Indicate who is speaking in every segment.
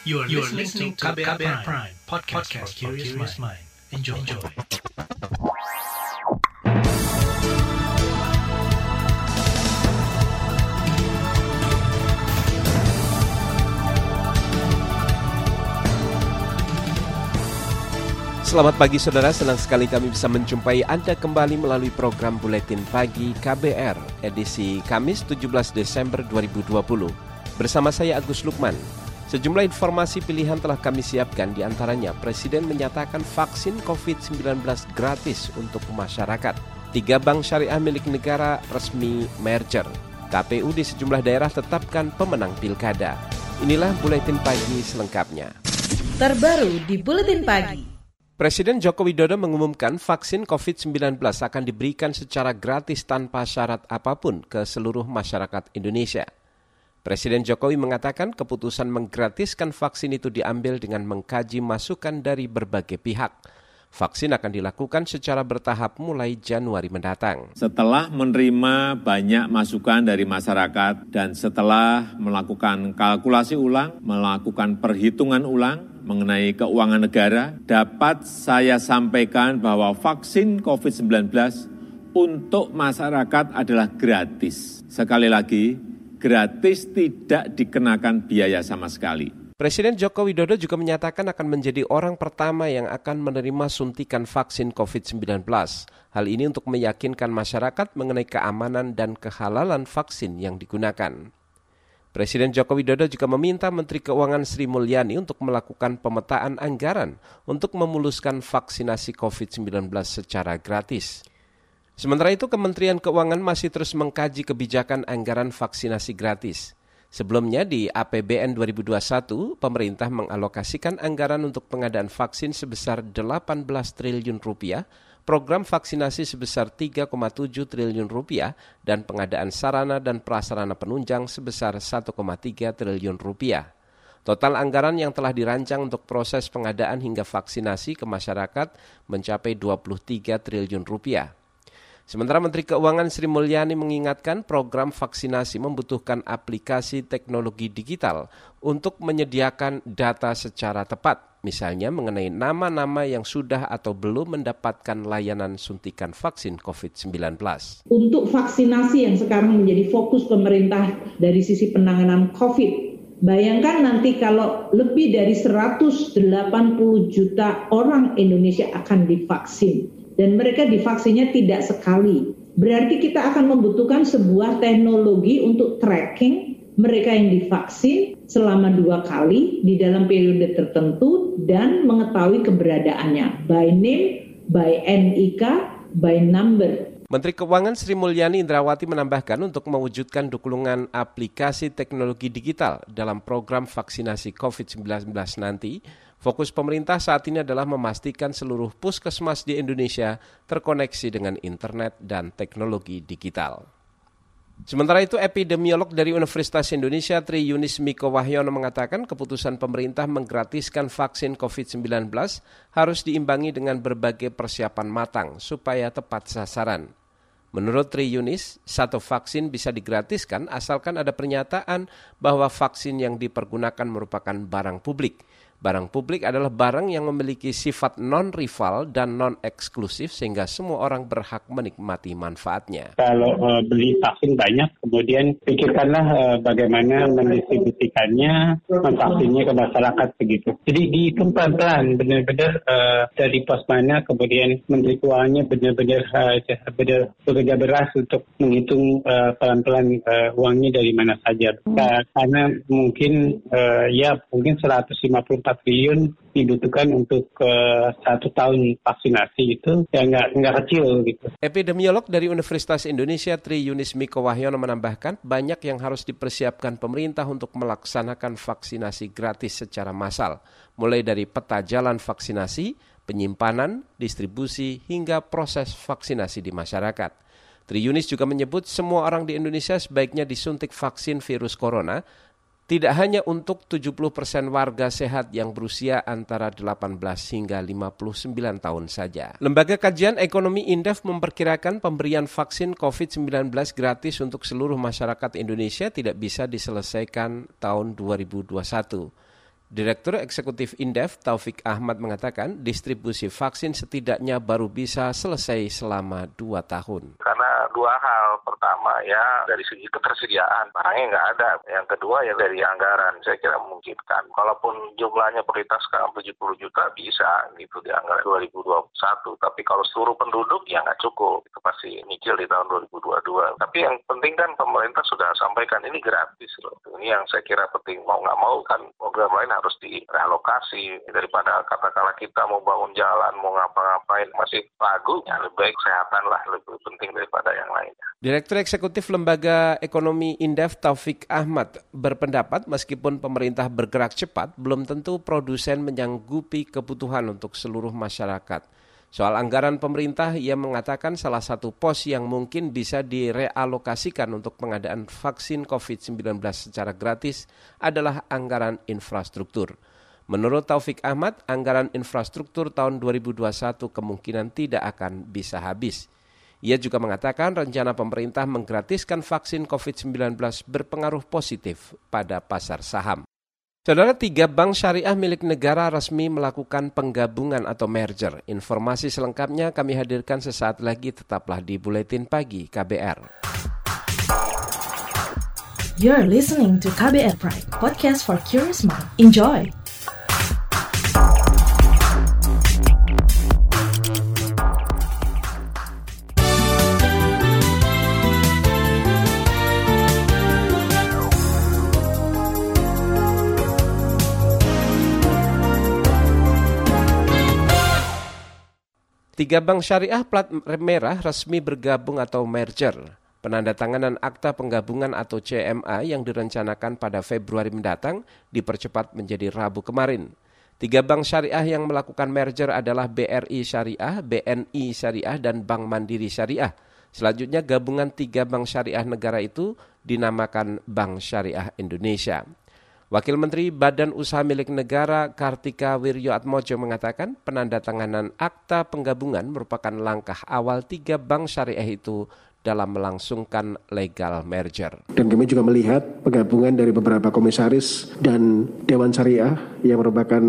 Speaker 1: You are, you are listening to KBR, KBR Prime, Prime podcast, podcast for curious mind. Enjoy. Enjoy.
Speaker 2: Selamat pagi saudara, senang sekali kami bisa menjumpai Anda kembali melalui program Buletin Pagi KBR edisi Kamis 17 Desember 2020. Bersama saya Agus Lukman. Sejumlah informasi pilihan telah kami siapkan di antaranya Presiden menyatakan vaksin COVID-19 gratis untuk masyarakat. Tiga bank syariah milik negara resmi merger. KPU di sejumlah daerah tetapkan pemenang pilkada. Inilah Buletin Pagi selengkapnya.
Speaker 3: Terbaru di Buletin Pagi.
Speaker 2: Presiden Joko Widodo mengumumkan vaksin COVID-19 akan diberikan secara gratis tanpa syarat apa pun ke seluruh masyarakat Indonesia. Presiden Jokowi mengatakan keputusan menggratiskan vaksin itu diambil dengan mengkaji masukan dari berbagai pihak. Vaksin akan dilakukan secara bertahap mulai Januari mendatang.
Speaker 4: Setelah menerima banyak masukan dari masyarakat dan setelah melakukan kalkulasi ulang, melakukan perhitungan ulang mengenai keuangan negara, dapat saya sampaikan bahwa vaksin COVID-19 untuk masyarakat adalah gratis. Sekali lagi, gratis tidak dikenakan biaya sama sekali.
Speaker 2: Presiden Joko Widodo juga menyatakan akan menjadi orang pertama yang akan menerima suntikan vaksin COVID-19. Hal ini untuk meyakinkan masyarakat mengenai keamanan dan kehalalan vaksin yang digunakan. Presiden Joko Widodo juga meminta Menteri Keuangan Sri Mulyani untuk melakukan pemetaan anggaran untuk memuluskan vaksinasi COVID-19 secara gratis. Sementara itu Kementerian Keuangan masih terus mengkaji kebijakan anggaran vaksinasi gratis. Sebelumnya di APBN 2021, pemerintah mengalokasikan anggaran untuk pengadaan vaksin sebesar 18 triliun rupiah, program vaksinasi sebesar 3,7 triliun rupiah, dan pengadaan sarana dan prasarana penunjang sebesar 1,3 triliun rupiah. Total anggaran yang telah dirancang untuk proses pengadaan hingga vaksinasi ke masyarakat mencapai 23 triliun rupiah. Sementara Menteri Keuangan Sri Mulyani mengingatkan program vaksinasi membutuhkan aplikasi teknologi digital untuk menyediakan data secara tepat, misalnya mengenai nama-nama yang sudah atau belum mendapatkan layanan suntikan vaksin COVID-19.
Speaker 5: Untuk vaksinasi yang sekarang menjadi fokus pemerintah dari sisi penanganan COVID, Bayangkan nanti kalau lebih dari 180 juta orang Indonesia akan divaksin dan mereka divaksinnya tidak sekali. Berarti kita akan membutuhkan sebuah teknologi untuk tracking mereka yang divaksin selama dua kali di dalam periode tertentu dan mengetahui keberadaannya by name, by NIK, by number.
Speaker 2: Menteri Keuangan Sri Mulyani Indrawati menambahkan untuk mewujudkan dukungan aplikasi teknologi digital dalam program vaksinasi COVID-19 nanti, Fokus pemerintah saat ini adalah memastikan seluruh puskesmas di Indonesia terkoneksi dengan internet dan teknologi digital. Sementara itu, epidemiolog dari Universitas Indonesia Tri Yunis Miko Wahyono mengatakan keputusan pemerintah menggratiskan vaksin COVID-19 harus diimbangi dengan berbagai persiapan matang supaya tepat sasaran. Menurut Tri Yunis, satu vaksin bisa digratiskan asalkan ada pernyataan bahwa vaksin yang dipergunakan merupakan barang publik Barang publik adalah barang yang memiliki sifat non-rival dan non-eksklusif sehingga semua orang berhak menikmati manfaatnya.
Speaker 6: Kalau uh, beli vaksin banyak, kemudian pikirkanlah uh, bagaimana mendistribusikannya, vaksinnya ke masyarakat begitu. Jadi dihitung pelan-pelan, benar-benar uh, dari pos mana, kemudian Menteri Keuangannya benar-benar uh, benar bekerja beras untuk menghitung uh, pelan-pelan uh, uangnya dari mana saja. Hmm. Karena mungkin uh, ya mungkin 154 triliun dibutuhkan untuk uh, satu tahun vaksinasi itu ya nggak nggak kecil gitu.
Speaker 2: Epidemiolog dari Universitas Indonesia Tri Yunis Miko Wahyono menambahkan banyak yang harus dipersiapkan pemerintah untuk melaksanakan vaksinasi gratis secara massal, mulai dari peta jalan vaksinasi, penyimpanan, distribusi hingga proses vaksinasi di masyarakat. Tri Yunis juga menyebut semua orang di Indonesia sebaiknya disuntik vaksin virus corona tidak hanya untuk 70 persen warga sehat yang berusia antara 18 hingga 59 tahun saja. Lembaga Kajian Ekonomi Indef memperkirakan pemberian vaksin COVID-19 gratis untuk seluruh masyarakat Indonesia tidak bisa diselesaikan tahun 2021. Direktur Eksekutif Indef Taufik Ahmad mengatakan distribusi vaksin setidaknya baru bisa selesai selama dua tahun.
Speaker 7: Karena dua hal, pertama ya dari segi ketersediaan barangnya nggak ada, yang kedua ya dari anggaran saya kira memungkinkan. Kalaupun jumlahnya prioritas sekarang 70 juta bisa gitu di anggaran 2021, tapi kalau seluruh penduduk ya nggak cukup, itu pasti nyicil di tahun 2022. Tapi yang penting kan pemerintah sudah sampaikan ini gratis loh. Ini yang saya kira penting mau nggak mau kan program lain harus direlokasi daripada katakanlah kita mau bangun jalan mau ngapa-ngapain masih ragu ya lebih baik kesehatan lah lebih penting daripada yang lainnya.
Speaker 2: Direktur Eksekutif Lembaga Ekonomi Indef Taufik Ahmad berpendapat meskipun pemerintah bergerak cepat belum tentu produsen menyanggupi kebutuhan untuk seluruh masyarakat. Soal anggaran pemerintah, ia mengatakan salah satu pos yang mungkin bisa direalokasikan untuk pengadaan vaksin COVID-19 secara gratis adalah anggaran infrastruktur. Menurut Taufik Ahmad, anggaran infrastruktur tahun 2021 kemungkinan tidak akan bisa habis. Ia juga mengatakan rencana pemerintah menggratiskan vaksin COVID-19 berpengaruh positif pada pasar saham. Saudara tiga bank syariah milik negara resmi melakukan penggabungan atau merger. Informasi selengkapnya kami hadirkan sesaat lagi tetaplah di Buletin Pagi KBR.
Speaker 3: You're listening to KBR Pride, podcast for curious mind. Enjoy!
Speaker 2: Tiga bank syariah plat merah resmi bergabung atau merger. Penandatanganan akta penggabungan atau CMA yang direncanakan pada Februari mendatang dipercepat menjadi Rabu kemarin. Tiga bank syariah yang melakukan merger adalah BRI Syariah, BNI Syariah, dan Bank Mandiri Syariah. Selanjutnya gabungan tiga bank syariah negara itu dinamakan Bank Syariah Indonesia. Wakil Menteri Badan Usaha Milik Negara Kartika Wirjo Atmojo mengatakan penandatanganan akta penggabungan merupakan langkah awal tiga bank syariah itu dalam melangsungkan legal merger.
Speaker 8: Dan kami juga melihat penggabungan dari beberapa komisaris dan Dewan Syariah yang merupakan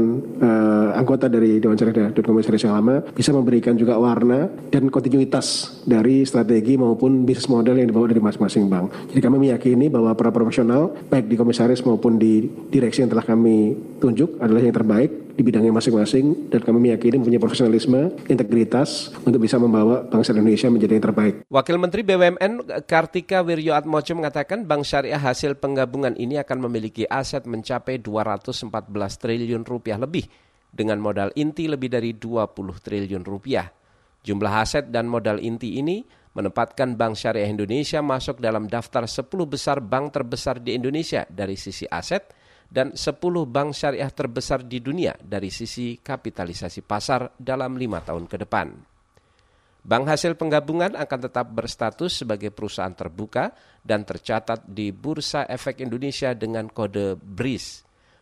Speaker 8: uh, anggota dari Dewan Syariah dan Komisaris yang lama bisa memberikan juga warna dan kontinuitas dari strategi maupun bisnis model yang dibawa dari masing-masing bank. Jadi kami meyakini bahwa para profesional baik di komisaris maupun di direksi yang telah kami tunjuk adalah yang terbaik di bidangnya masing-masing dan kami meyakini mempunyai profesionalisme, integritas untuk bisa membawa bangsa Indonesia menjadi yang terbaik.
Speaker 2: Wakil Menteri BUMN Kartika Wirjo Atmojo mengatakan Bank Syariah hasil penggabungan ini akan memiliki aset mencapai 214 triliun rupiah lebih dengan modal inti lebih dari 20 triliun rupiah. Jumlah aset dan modal inti ini menempatkan Bank Syariah Indonesia masuk dalam daftar 10 besar bank terbesar di Indonesia dari sisi aset dan 10 bank syariah terbesar di dunia dari sisi kapitalisasi pasar dalam lima tahun ke depan. Bank hasil penggabungan akan tetap berstatus sebagai perusahaan terbuka dan tercatat di Bursa Efek Indonesia dengan kode BRIS.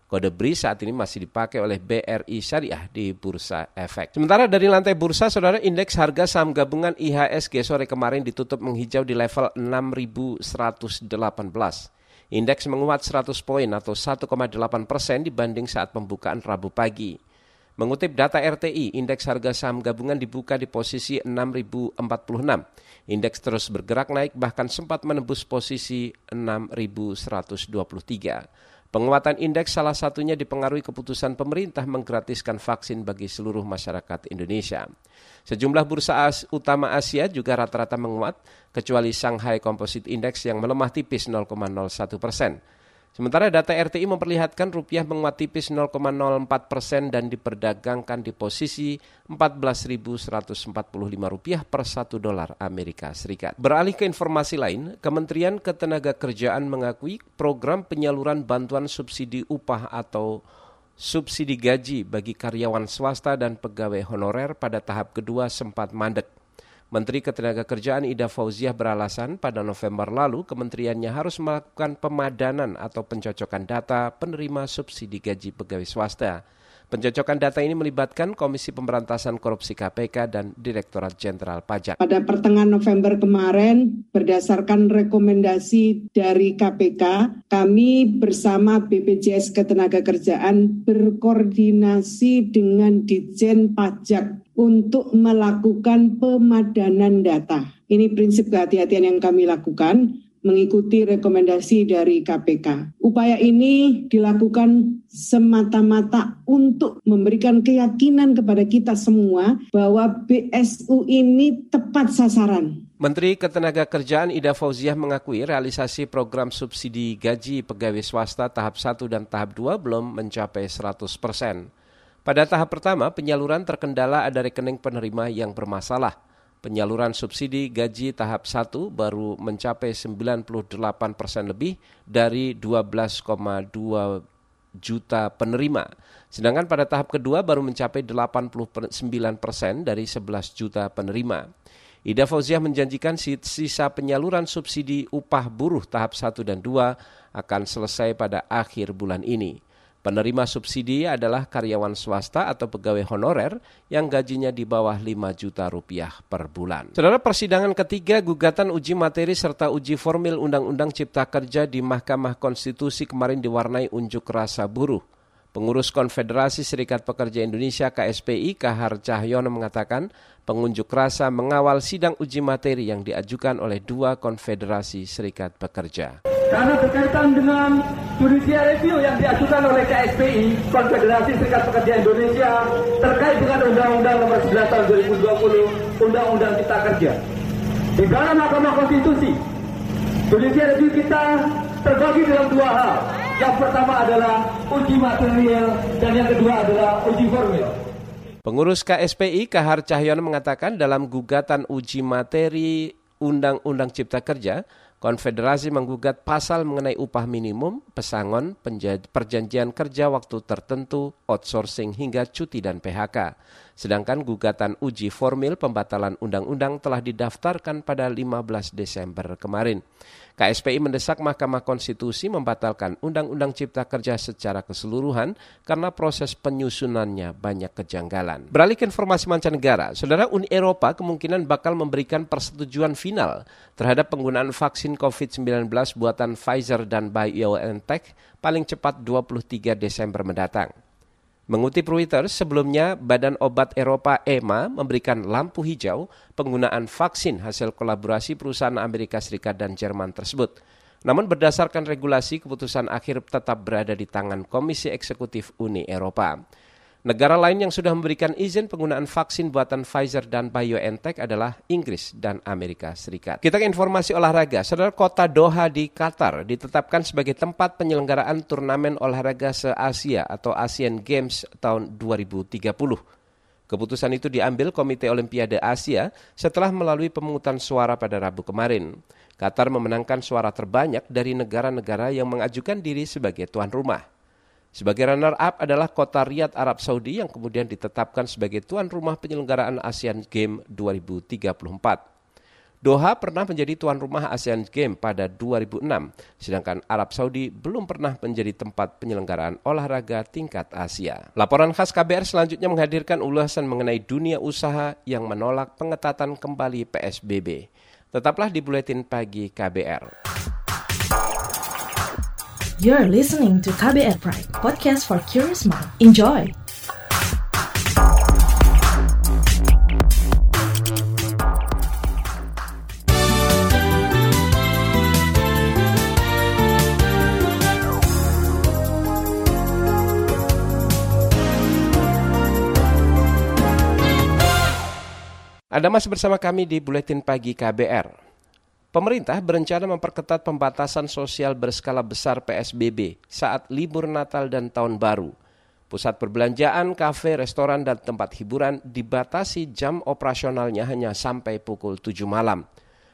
Speaker 2: Kode BRIS saat ini masih dipakai oleh BRI Syariah di Bursa Efek. Sementara dari lantai bursa, saudara indeks harga saham gabungan IHSG sore kemarin ditutup menghijau di level 6118. Indeks menguat 100 poin atau 1,8 persen dibanding saat pembukaan Rabu pagi. Mengutip data RTI, indeks harga saham gabungan dibuka di posisi 6046. Indeks terus bergerak naik bahkan sempat menembus posisi 6123. Penguatan indeks salah satunya dipengaruhi keputusan pemerintah menggratiskan vaksin bagi seluruh masyarakat Indonesia. Sejumlah bursa as utama Asia juga rata-rata menguat, kecuali Shanghai Composite Index yang melemah tipis 0,01 persen. Sementara data RTI memperlihatkan rupiah menguat tipis 0,04 persen dan diperdagangkan di posisi 14.145 rupiah per satu dolar Amerika Serikat. Beralih ke informasi lain, Kementerian Ketenagakerjaan mengakui program penyaluran bantuan subsidi upah atau subsidi gaji bagi karyawan swasta dan pegawai honorer pada tahap kedua sempat mandek. Menteri Ketenagakerjaan Ida Fauziah beralasan pada November lalu kementeriannya harus melakukan pemadanan atau pencocokan data penerima subsidi gaji pegawai swasta. Pencocokan data ini melibatkan Komisi Pemberantasan Korupsi KPK dan Direktorat Jenderal Pajak.
Speaker 9: Pada pertengahan November kemarin, berdasarkan rekomendasi dari KPK, kami bersama BPJS Ketenagakerjaan berkoordinasi dengan Dijen Pajak untuk melakukan pemadanan data. Ini prinsip kehati-hatian yang kami lakukan mengikuti rekomendasi dari KPK. Upaya ini dilakukan semata-mata untuk memberikan keyakinan kepada kita semua bahwa BSU ini tepat sasaran.
Speaker 2: Menteri Ketenagakerjaan Ida Fauziah mengakui realisasi program subsidi gaji pegawai swasta tahap 1 dan tahap 2 belum mencapai 100 persen. Pada tahap pertama, penyaluran terkendala ada rekening penerima yang bermasalah – penyaluran subsidi gaji tahap 1 baru mencapai 98 persen lebih dari 12,2 juta penerima. Sedangkan pada tahap kedua baru mencapai 89 persen dari 11 juta penerima. Ida Fauziah menjanjikan sisa penyaluran subsidi upah buruh tahap 1 dan 2 akan selesai pada akhir bulan ini. Penerima subsidi adalah karyawan swasta atau pegawai honorer yang gajinya di bawah 5 juta rupiah per bulan. Saudara persidangan ketiga gugatan uji materi serta uji formil Undang-Undang Cipta Kerja di Mahkamah Konstitusi kemarin diwarnai unjuk rasa buruh. Pengurus Konfederasi Serikat Pekerja Indonesia KSPI Kahar Cahyono mengatakan pengunjuk rasa mengawal sidang uji materi yang diajukan oleh dua konfederasi serikat pekerja
Speaker 10: karena berkaitan dengan judicial review yang diajukan oleh KSPI, Konfederasi Serikat Pekerja Indonesia, terkait dengan Undang-Undang Nomor 11 Tahun 2020, Undang-Undang Cipta Kerja. Di dalam Mahkamah Konstitusi, judicial review kita terbagi dalam dua hal. Yang pertama adalah uji material dan yang kedua adalah uji formil.
Speaker 2: Pengurus KSPI Kahar Cahyono mengatakan dalam gugatan uji materi Undang-Undang Cipta Kerja, Konfederasi menggugat pasal mengenai upah minimum, pesangon, perjanjian kerja waktu tertentu, outsourcing hingga cuti dan PHK. Sedangkan gugatan uji formil pembatalan undang-undang telah didaftarkan pada 15 Desember kemarin. KSPI mendesak Mahkamah Konstitusi membatalkan Undang-Undang Cipta Kerja secara keseluruhan karena proses penyusunannya banyak kejanggalan. Beralih ke informasi mancanegara, Saudara Uni Eropa kemungkinan bakal memberikan persetujuan final terhadap penggunaan vaksin COVID-19 buatan Pfizer dan BioNTech paling cepat 23 Desember mendatang. Mengutip Reuters, sebelumnya Badan Obat Eropa EMA memberikan lampu hijau penggunaan vaksin hasil kolaborasi perusahaan Amerika Serikat dan Jerman tersebut. Namun berdasarkan regulasi, keputusan akhir tetap berada di tangan Komisi Eksekutif Uni Eropa. Negara lain yang sudah memberikan izin penggunaan vaksin buatan Pfizer dan BioNTech adalah Inggris dan Amerika Serikat. Kita ke informasi olahraga. Saudara kota Doha di Qatar ditetapkan sebagai tempat penyelenggaraan turnamen olahraga se-Asia atau Asian Games tahun 2030. Keputusan itu diambil Komite Olimpiade Asia setelah melalui pemungutan suara pada Rabu kemarin. Qatar memenangkan suara terbanyak dari negara-negara yang mengajukan diri sebagai tuan rumah. Sebagai runner-up adalah kota Riyadh, Arab Saudi yang kemudian ditetapkan sebagai tuan rumah penyelenggaraan Asian Games 2034. Doha pernah menjadi tuan rumah Asian Games pada 2006, sedangkan Arab Saudi belum pernah menjadi tempat penyelenggaraan olahraga tingkat Asia. Laporan khas KBR selanjutnya menghadirkan ulasan mengenai dunia usaha yang menolak pengetatan kembali PSBB. Tetaplah di Buletin Pagi KBR.
Speaker 3: You're listening to KBR Pride, podcast for curious mind. Enjoy!
Speaker 2: Anda masih bersama kami di Buletin Pagi KBR. Pemerintah berencana memperketat pembatasan sosial berskala besar PSBB saat libur Natal dan Tahun Baru. Pusat perbelanjaan, kafe, restoran, dan tempat hiburan dibatasi jam operasionalnya hanya sampai pukul 7 malam.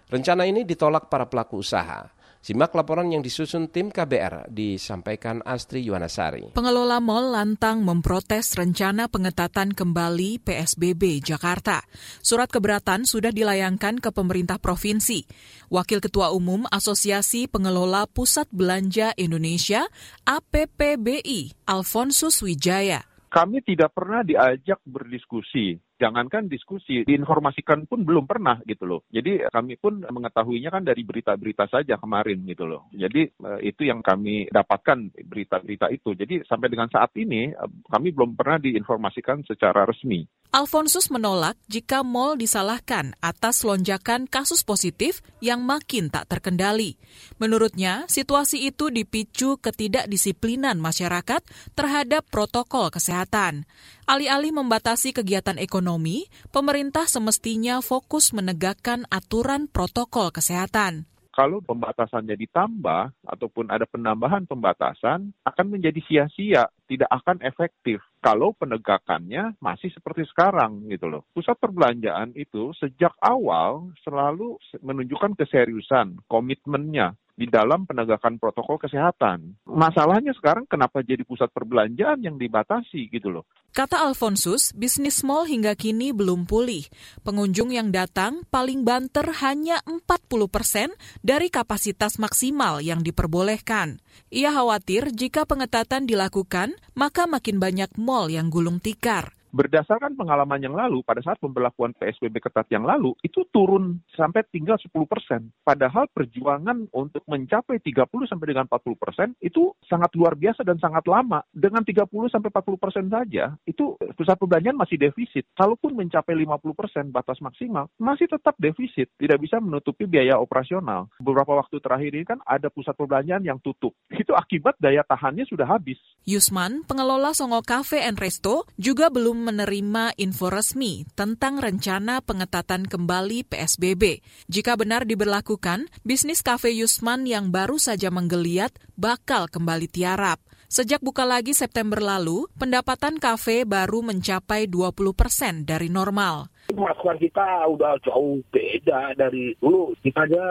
Speaker 2: Rencana ini ditolak para pelaku usaha. Simak laporan yang disusun tim KBR disampaikan Astri Yuwanasari.
Speaker 11: Pengelola mal lantang memprotes rencana pengetatan kembali PSBB Jakarta. Surat keberatan sudah dilayangkan ke pemerintah provinsi. Wakil Ketua Umum Asosiasi Pengelola Pusat Belanja Indonesia APPBI, Alfonsus Wijaya
Speaker 12: kami tidak pernah diajak berdiskusi. Jangankan diskusi, diinformasikan pun belum pernah gitu loh. Jadi kami pun mengetahuinya kan dari berita-berita saja kemarin gitu loh. Jadi eh, itu yang kami dapatkan berita-berita itu. Jadi sampai dengan saat ini eh, kami belum pernah diinformasikan secara resmi.
Speaker 11: Alfonsus menolak jika mal disalahkan atas lonjakan kasus positif yang makin tak terkendali. Menurutnya, situasi itu dipicu ketidakdisiplinan masyarakat terhadap protokol kesehatan. Alih-alih membatasi kegiatan ekonomi, pemerintah semestinya fokus menegakkan aturan protokol kesehatan.
Speaker 12: Kalau pembatasannya ditambah ataupun ada penambahan pembatasan akan menjadi sia-sia, tidak akan efektif. Kalau penegakannya masih seperti sekarang gitu loh. Pusat perbelanjaan itu sejak awal selalu menunjukkan keseriusan, komitmennya di dalam penegakan protokol kesehatan. Masalahnya sekarang kenapa jadi pusat perbelanjaan yang dibatasi gitu loh.
Speaker 11: Kata Alfonsus, bisnis mall hingga kini belum pulih. Pengunjung yang datang paling banter hanya 40 persen dari kapasitas maksimal yang diperbolehkan. Ia khawatir jika pengetatan dilakukan, maka makin banyak mall yang gulung tikar
Speaker 12: berdasarkan pengalaman yang lalu, pada saat pemberlakuan PSBB ketat yang lalu, itu turun sampai tinggal 10 persen. Padahal perjuangan untuk mencapai 30 sampai dengan 40 persen itu sangat luar biasa dan sangat lama. Dengan 30 sampai 40 persen saja, itu pusat perbelanjaan masih defisit. Kalaupun mencapai 50 persen batas maksimal, masih tetap defisit. Tidak bisa menutupi biaya operasional. Beberapa waktu terakhir ini kan ada pusat perbelanjaan yang tutup. Itu akibat daya tahannya sudah habis.
Speaker 11: Yusman, pengelola Songo Cafe and Resto, juga belum menerima info resmi tentang rencana pengetatan kembali PSBB. Jika benar diberlakukan, bisnis kafe Yusman yang baru saja menggeliat bakal kembali tiarap. Sejak buka lagi September lalu, pendapatan kafe baru mencapai 20 persen dari normal
Speaker 13: masukan kita udah jauh beda dari dulu. Kita aja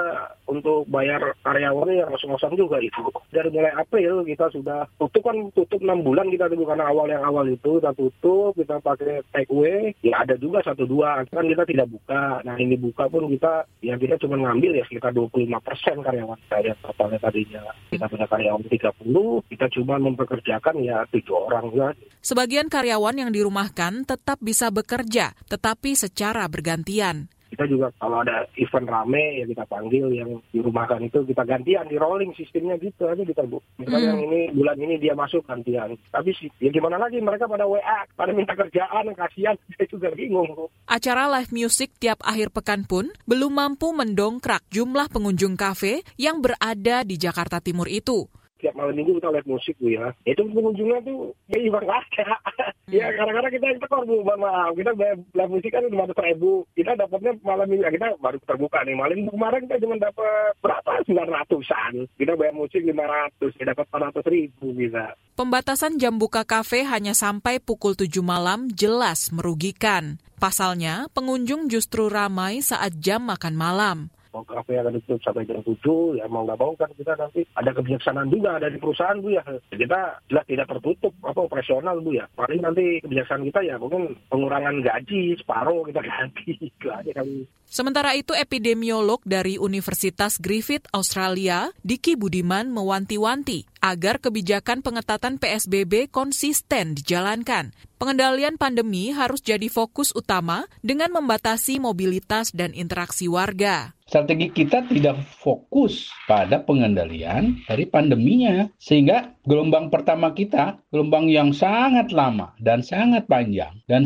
Speaker 13: untuk bayar karyawannya yang ngos-ngosan juga itu. Dari mulai April kita sudah tutup kan tutup 6 bulan kita dulu karena awal yang awal itu kita tutup, kita pakai take away. Ya ada juga satu dua kan kita tidak buka. Nah ini buka pun kita ya kita cuma ngambil ya sekitar 25 persen karyawan saya totalnya tadinya. Kita punya karyawan 30, kita cuma mempekerjakan ya tujuh orang ya.
Speaker 11: Sebagian karyawan yang dirumahkan tetap bisa bekerja, tetapi secara bergantian.
Speaker 13: Kita juga kalau ada event rame ya kita panggil yang di dirumahkan itu kita gantian di rolling sistemnya gitu aja kita bu. Misalnya hmm. yang ini bulan ini dia masuk gantian. Tapi sih ya gimana lagi mereka pada WA pada minta kerjaan kasihan saya juga bingung.
Speaker 11: Acara live music tiap akhir pekan pun belum mampu mendongkrak jumlah pengunjung kafe yang berada di Jakarta Timur itu
Speaker 13: tiap malam minggu kita live musik bu ya. Itu pengunjungnya tuh ya ibarat ada. ya kadang-kadang kita yang tekor bu, maaf. Kita live musik kan lima ratus ribu. Kita dapatnya malam minggu, ya kita baru terbuka nih. Malam minggu kemarin kita cuma dapat berapa? Sembilan ratusan. Kita bayar musik lima ratus, kita dapat empat ratus ribu bisa.
Speaker 11: Pembatasan jam buka kafe hanya sampai pukul tujuh malam jelas merugikan. Pasalnya, pengunjung justru ramai saat jam makan malam
Speaker 13: kafe akan ditutup sampai jam 7, ya mau nggak mau kan kita nanti ada kebijaksanaan juga dari perusahaan Bu ya. Kita jelas tidak tertutup apa operasional Bu ya. Paling nanti kebijaksanaan kita ya mungkin pengurangan gaji separuh kita ganti. Itu aja kami.
Speaker 11: Sementara itu epidemiolog dari Universitas Griffith Australia, Diki Budiman mewanti-wanti agar kebijakan pengetatan PSBB konsisten dijalankan. Pengendalian pandemi harus jadi fokus utama dengan membatasi mobilitas dan interaksi warga.
Speaker 14: Strategi kita tidak fokus pada pengendalian dari pandeminya sehingga gelombang pertama kita gelombang yang sangat lama dan sangat panjang dan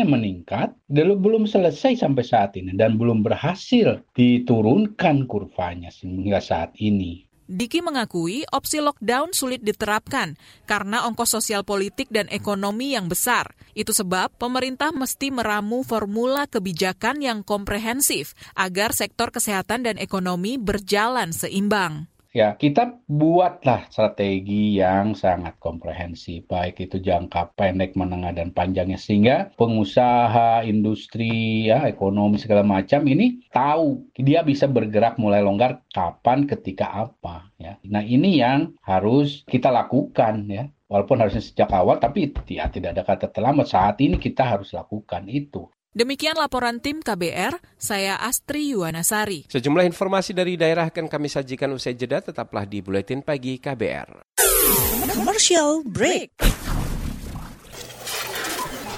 Speaker 14: yang meningkat belum selesai sampai saat ini dan belum berhasil diturunkan kurvanya sehingga saat ini
Speaker 11: Diki mengakui opsi lockdown sulit diterapkan karena ongkos sosial politik dan ekonomi yang besar. Itu sebab pemerintah mesti meramu formula kebijakan yang komprehensif agar sektor kesehatan dan ekonomi berjalan seimbang
Speaker 14: ya kita buatlah strategi yang sangat komprehensif baik itu jangka pendek menengah dan panjangnya sehingga pengusaha industri ya ekonomi segala macam ini tahu dia bisa bergerak mulai longgar kapan ketika apa ya. Nah ini yang harus kita lakukan ya. Walaupun harusnya sejak awal tapi ya tidak ada kata terlambat. Saat ini kita harus lakukan itu
Speaker 11: Demikian laporan tim KBR, saya Astri Yuwanasari.
Speaker 2: Sejumlah informasi dari daerah akan kami sajikan usai jeda, tetaplah di Buletin Pagi KBR.
Speaker 11: Commercial Break.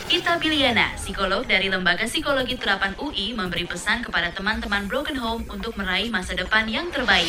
Speaker 15: Gita Biliana, psikolog dari Lembaga Psikologi Terapan UI, memberi pesan kepada teman-teman Broken Home untuk meraih masa depan yang terbaik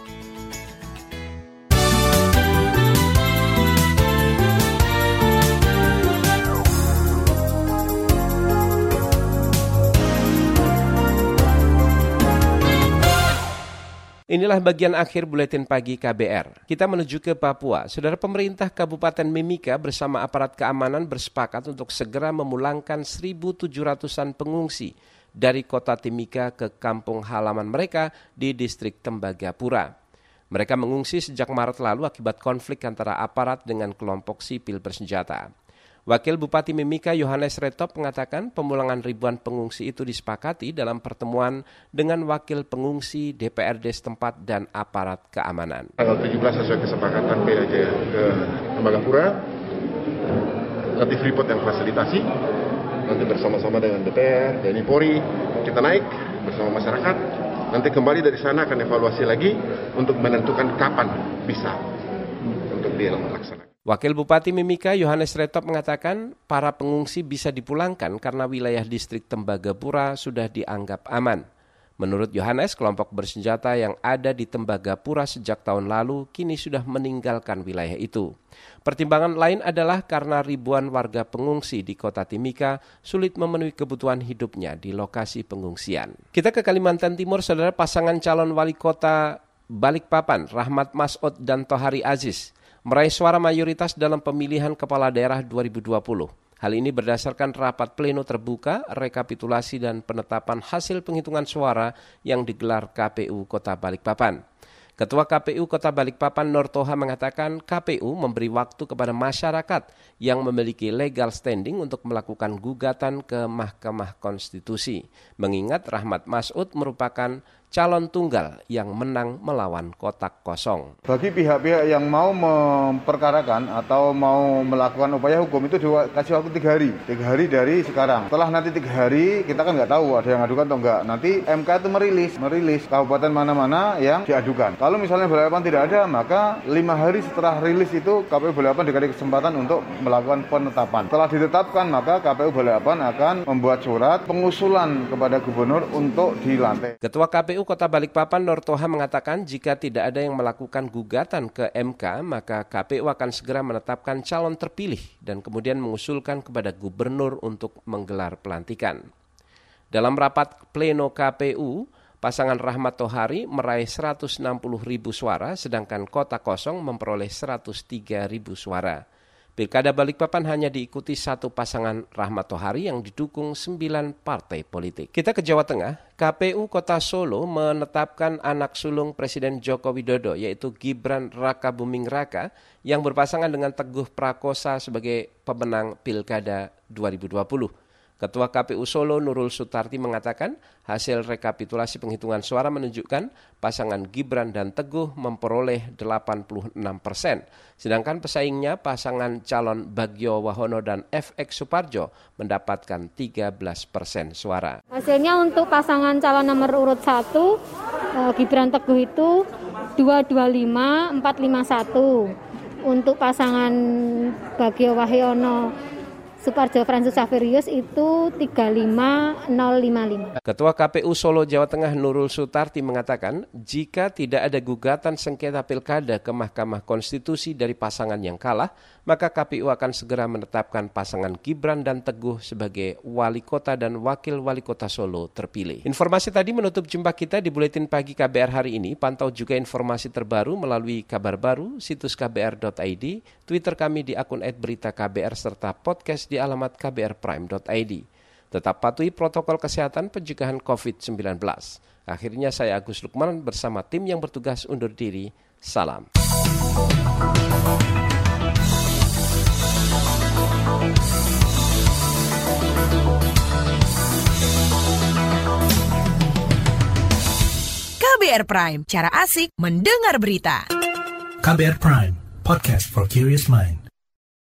Speaker 2: Inilah bagian akhir buletin pagi KBR. Kita menuju ke Papua. Saudara pemerintah Kabupaten Mimika bersama aparat keamanan bersepakat untuk segera memulangkan 1.700-an pengungsi dari kota Timika ke kampung halaman mereka di distrik Tembagapura. Mereka mengungsi sejak Maret lalu akibat konflik antara aparat dengan kelompok sipil bersenjata. Wakil Bupati Mimika Yohanes Retop mengatakan pemulangan ribuan pengungsi itu disepakati dalam pertemuan dengan wakil pengungsi DPRD setempat dan aparat keamanan.
Speaker 16: Tanggal 17 sesuai kesepakatan PAJ ke Tembagapura, nanti Freeport yang fasilitasi, nanti bersama-sama dengan DPR, TNI Polri, kita naik bersama masyarakat, nanti kembali dari sana akan evaluasi lagi untuk menentukan kapan bisa untuk dilaksanakan.
Speaker 2: Wakil Bupati Mimika Yohanes Retop mengatakan para pengungsi bisa dipulangkan karena wilayah distrik Tembagapura sudah dianggap aman. Menurut Yohanes, kelompok bersenjata yang ada di Tembagapura sejak tahun lalu kini sudah meninggalkan wilayah itu. Pertimbangan lain adalah karena ribuan warga pengungsi di kota Timika sulit memenuhi kebutuhan hidupnya di lokasi pengungsian. Kita ke Kalimantan Timur, saudara pasangan calon wali kota Balikpapan, Rahmat Masud dan Tohari Aziz meraih suara mayoritas dalam pemilihan kepala daerah 2020. Hal ini berdasarkan rapat pleno terbuka, rekapitulasi dan penetapan hasil penghitungan suara yang digelar KPU Kota Balikpapan. Ketua KPU Kota Balikpapan Nortoha mengatakan KPU memberi waktu kepada masyarakat yang memiliki legal standing untuk melakukan gugatan ke Mahkamah Konstitusi. Mengingat Rahmat Masud merupakan calon tunggal yang menang melawan kotak kosong.
Speaker 17: Bagi pihak-pihak yang mau memperkarakan atau mau melakukan upaya hukum itu dikasih waktu tiga hari, tiga hari dari sekarang. Setelah nanti tiga hari kita kan nggak tahu ada yang adukan atau enggak. Nanti MK itu merilis, merilis kabupaten mana-mana yang diadukan. Kalau misalnya Balikpapan tidak ada, maka lima hari setelah rilis itu KPU Balikpapan dikasih kesempatan untuk melakukan penetapan. Setelah ditetapkan, maka KPU Balikpapan akan membuat surat pengusulan kepada gubernur untuk dilantik.
Speaker 2: Ketua KPU KPU Kota Balikpapan Nortoha mengatakan jika tidak ada yang melakukan gugatan ke MK, maka KPU akan segera menetapkan calon terpilih dan kemudian mengusulkan kepada gubernur untuk menggelar pelantikan. Dalam rapat pleno KPU, pasangan Rahmat Tohari meraih 160 ribu suara, sedangkan kota kosong memperoleh 103 ribu suara. Pilkada Balikpapan hanya diikuti satu pasangan Rahmat Tohari yang didukung sembilan partai politik. Kita ke Jawa Tengah, KPU Kota Solo menetapkan anak sulung Presiden Joko Widodo yaitu Gibran Raka Buming Raka yang berpasangan dengan Teguh Prakosa sebagai pemenang Pilkada 2020. Ketua KPU Solo Nurul Sutarti mengatakan hasil rekapitulasi penghitungan suara menunjukkan pasangan Gibran dan Teguh memperoleh 86 persen. Sedangkan pesaingnya pasangan calon Bagio Wahono dan FX Suparjo mendapatkan 13 persen suara.
Speaker 18: Hasilnya untuk pasangan calon nomor urut 1 eh, Gibran Teguh itu 225 451. Untuk pasangan Bagio Wahyono Suparjo Francis Saverius itu 35055.
Speaker 2: Ketua KPU Solo Jawa Tengah Nurul Sutarti mengatakan jika tidak ada gugatan sengketa pilkada ke Mahkamah Konstitusi dari pasangan yang kalah, maka KPU akan segera menetapkan pasangan Gibran dan Teguh sebagai wali kota dan wakil wali kota Solo terpilih. Informasi tadi menutup jumpa kita di Buletin Pagi KBR hari ini. Pantau juga informasi terbaru melalui kabar baru, situs kbr.id, Twitter kami di akun @beritaKBR serta podcast di alamat kbrprime.id. Tetap patuhi protokol kesehatan pencegahan COVID-19. Akhirnya saya Agus Lukman bersama tim yang bertugas undur diri. Salam.
Speaker 19: KBR Prime, cara asik mendengar berita.
Speaker 14: KBR Prime, podcast for curious mind.